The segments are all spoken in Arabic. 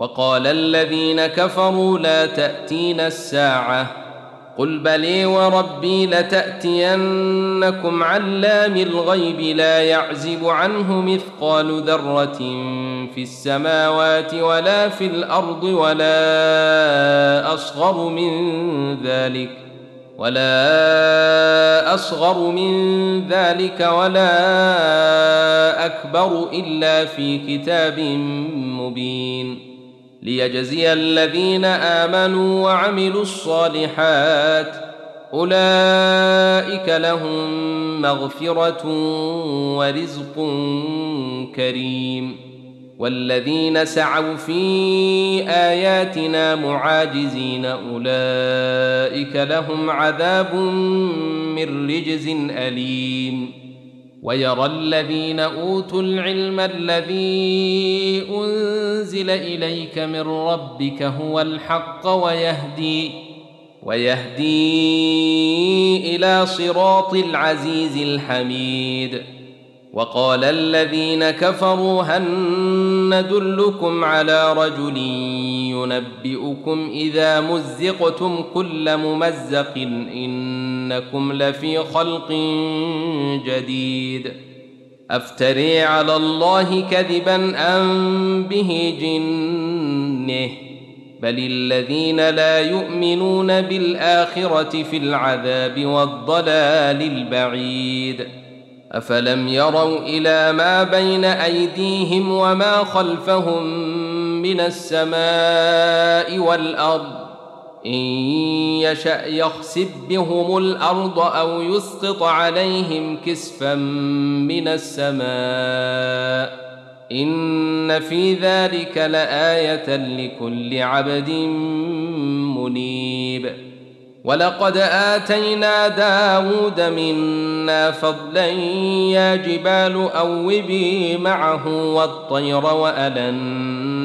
وقال الذين كفروا لا تاتين الساعة. قل بلي وربي لتأتينكم علام الغيب لا يعزب عنه مثقال ذرة في السماوات ولا في الأرض ولا أصغر من ذلك ولا أصغر من ذلك ولا أكبر إلا في كتاب مبين. ليجزي الذين آمنوا وعملوا الصالحات أولئك لهم مغفرة ورزق كريم والذين سعوا في آياتنا معاجزين أولئك لهم عذاب من رجز أليم ويرى الذين أوتوا العلم الذي أنزل إليك من ربك هو الحق ويهدي ويهدي إلى صراط العزيز الحميد. وقال الذين كفروا هل ندلكم على رجل ينبئكم إذا مزقتم كل ممزق إنكم لفي خلق جديد. أفتري على الله كذبا أم به جنه؟ بل الذين لا يؤمنون بالآخرة في العذاب والضلال البعيد. أفلم يروا إلى ما بين أيديهم وما خلفهم من السماء والأرض إن يشأ يخسف بهم الأرض أو يسقط عليهم كسفا من السماء. إن في ذلك لآية لكل عبد منيب. ولقد آتينا داود منا فضلا يا جبال أوبي معه والطير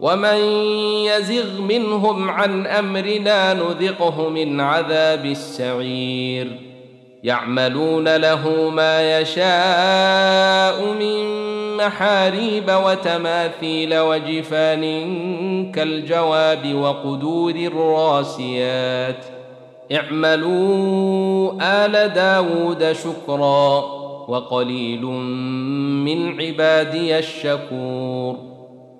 ومن يزغ منهم عن امرنا نذقه من عذاب السعير يعملون له ما يشاء من محاريب وتماثيل وجفان كالجواب وقدور الراسيات اعملوا ال داود شكرا وقليل من عبادي الشكور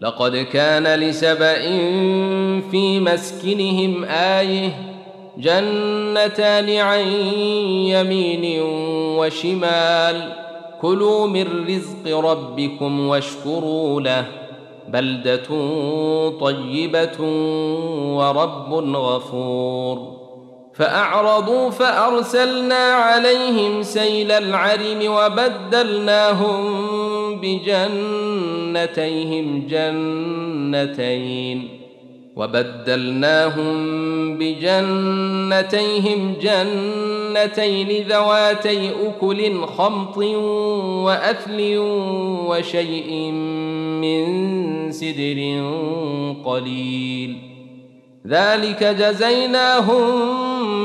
لقد كان لسبأ في مسكنهم آيه جنتان عن يمين وشمال. كلوا من رزق ربكم واشكروا له. بلدة طيبة ورب غفور. فأعرضوا فأرسلنا عليهم سيل العرم وبدلناهم بجنتيهم جنتين وبدلناهم بجنتيهم جنتين ذواتي أكل خمط وأثل وشيء من سدر قليل. ذلك جزيناهم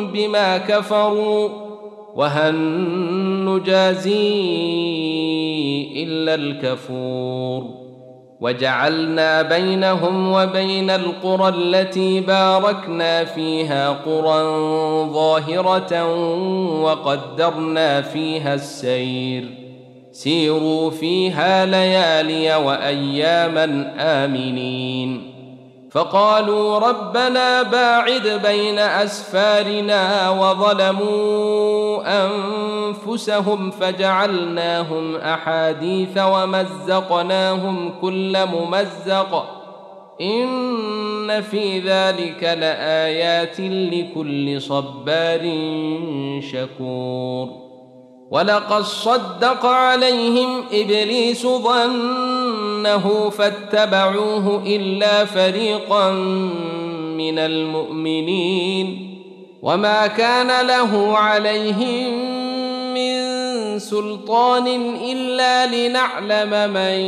بما كفروا. وهل نجازي إلا الكفور. وجعلنا بينهم وبين القرى التي باركنا فيها قرى ظاهرة وقدرنا فيها السير. سيروا فيها ليالي وأياما آمنين. فقالوا ربنا باعد بين أسفارنا وظلموا أنفسهم فجعلناهم أحاديث ومزقناهم كل ممزق. إن في ذلك لآيات لكل صبار شكور. ولقد صدق عليهم إبليس ظنه فاتبعوه الا فريقا من المؤمنين وما كان له عليهم من سلطان الا لنعلم من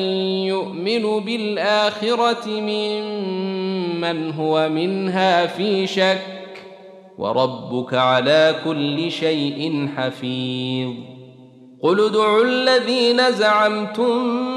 يؤمن بالاخره ممن هو منها في شك وربك على كل شيء حفيظ قل ادعوا الذين زعمتم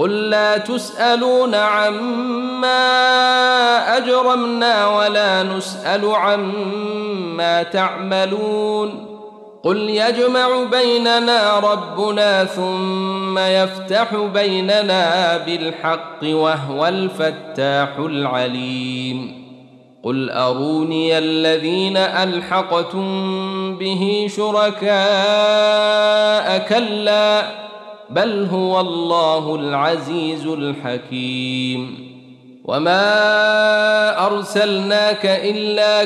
قل لا تسالون عما اجرمنا ولا نسال عما تعملون قل يجمع بيننا ربنا ثم يفتح بيننا بالحق وهو الفتاح العليم قل اروني الذين الحقتم به شركاء كلا بل هو الله العزيز الحكيم. وما ارسلناك الا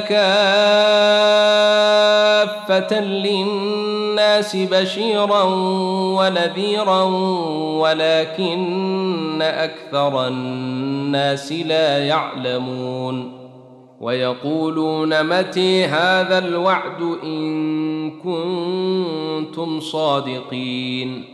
كافه للناس بشيرا ونذيرا ولكن أكثر الناس لا يعلمون. ويقولون متى هذا الوعد ان كنتم صادقين.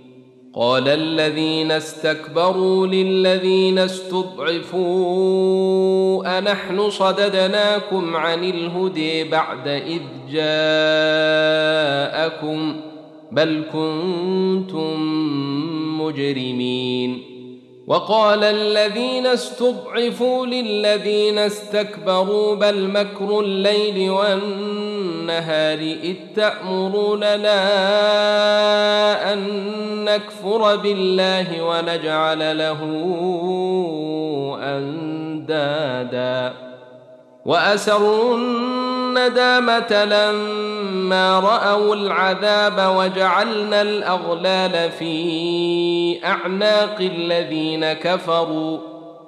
قال الذين استكبروا للذين استضعفوا أنحن صددناكم عن الهدي بعد إذ جاءكم بل كنتم مجرمين. وقال الذين استضعفوا للذين استكبروا بل مكر الليل والنهار إذ تامروننا ان نكفر بالله ونجعل له أندادا. وأسروا الندامة لما رأوا العذاب وجعلنا الأغلال في أعناق الذين كفروا.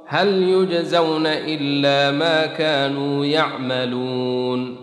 هل يجزون إلا ما كانوا يعملون.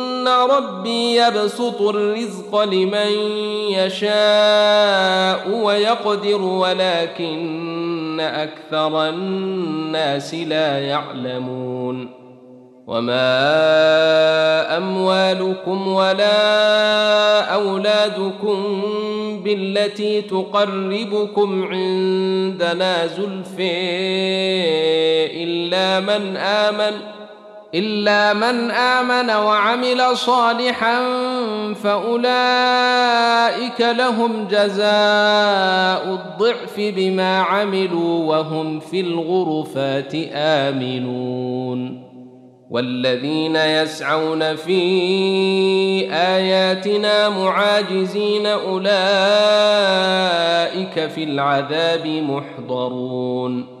ربي يبسط الرزق لمن يشاء ويقدر ولكن أكثر الناس لا يعلمون. وما اموالكم ولا اولادكم بالتي تقربكم عندنا زلفي الا من امن إلا من آمن وعمل صالحا فأولئك لهم جزاء الضعف بما عملوا وهم في الغرفات آمنون. والذين يسعون في آياتنا معاجزين أولئك في العذاب محضرون.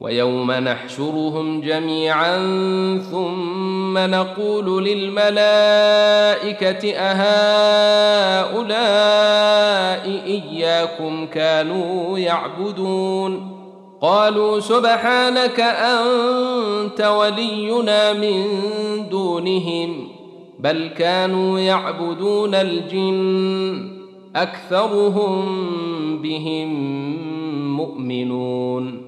ويوم نحشرهم جميعا ثم نقول للملائكة أهؤلاء إياكم كانوا يعبدون قالوا سبحانك أنت ولينا من دونهم بل كانوا يعبدون الجن أكثرهم بهم مؤمنون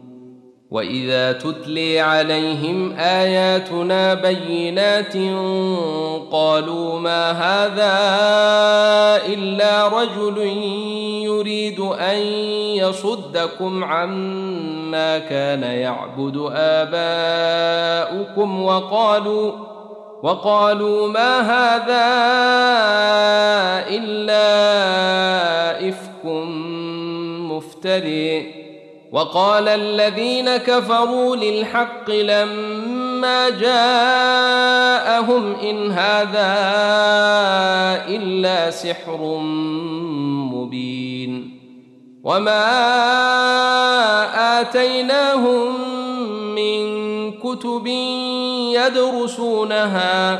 واذا تتلي عليهم اياتنا بينات قالوا ما هذا الا رجل يريد ان يصدكم عما كان يعبد اباؤكم وقالوا وقالوا ما هذا الا افك مفترئ وقال الذين كفروا للحق لما جاءهم إن هذا إلا سحر مبين وما آتيناهم من كتب يدرسونها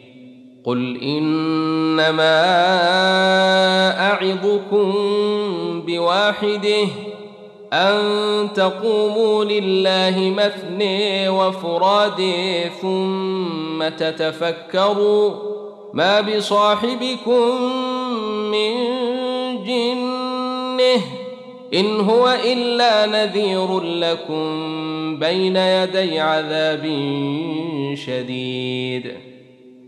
قل انما اعظكم بواحده أن تقوموا لله مثني وفرادي ثم تتفكروا ما بصاحبكم من جنه إن هو إلا نذير لكم بين يدي عذاب شديد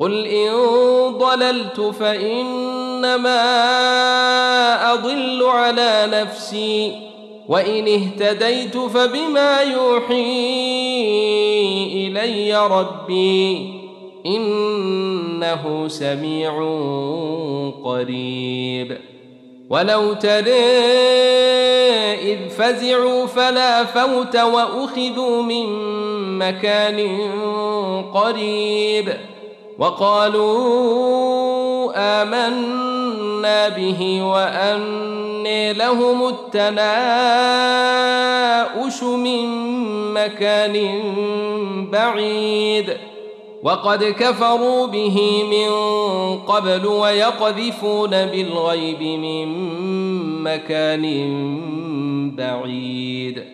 قل ان ضللت فان انما اضل على نفسي وان اهتديت فبما يوحي الي ربي انه سميع قريب ولو ترى اذ فزعوا فلا فوت واخذوا من مكان قريب وقالوا آمنا به وأني لهم التناؤش من مكان بعيد. وقد كفروا به من قبل ويقذفون بالغيب من مكان بعيد.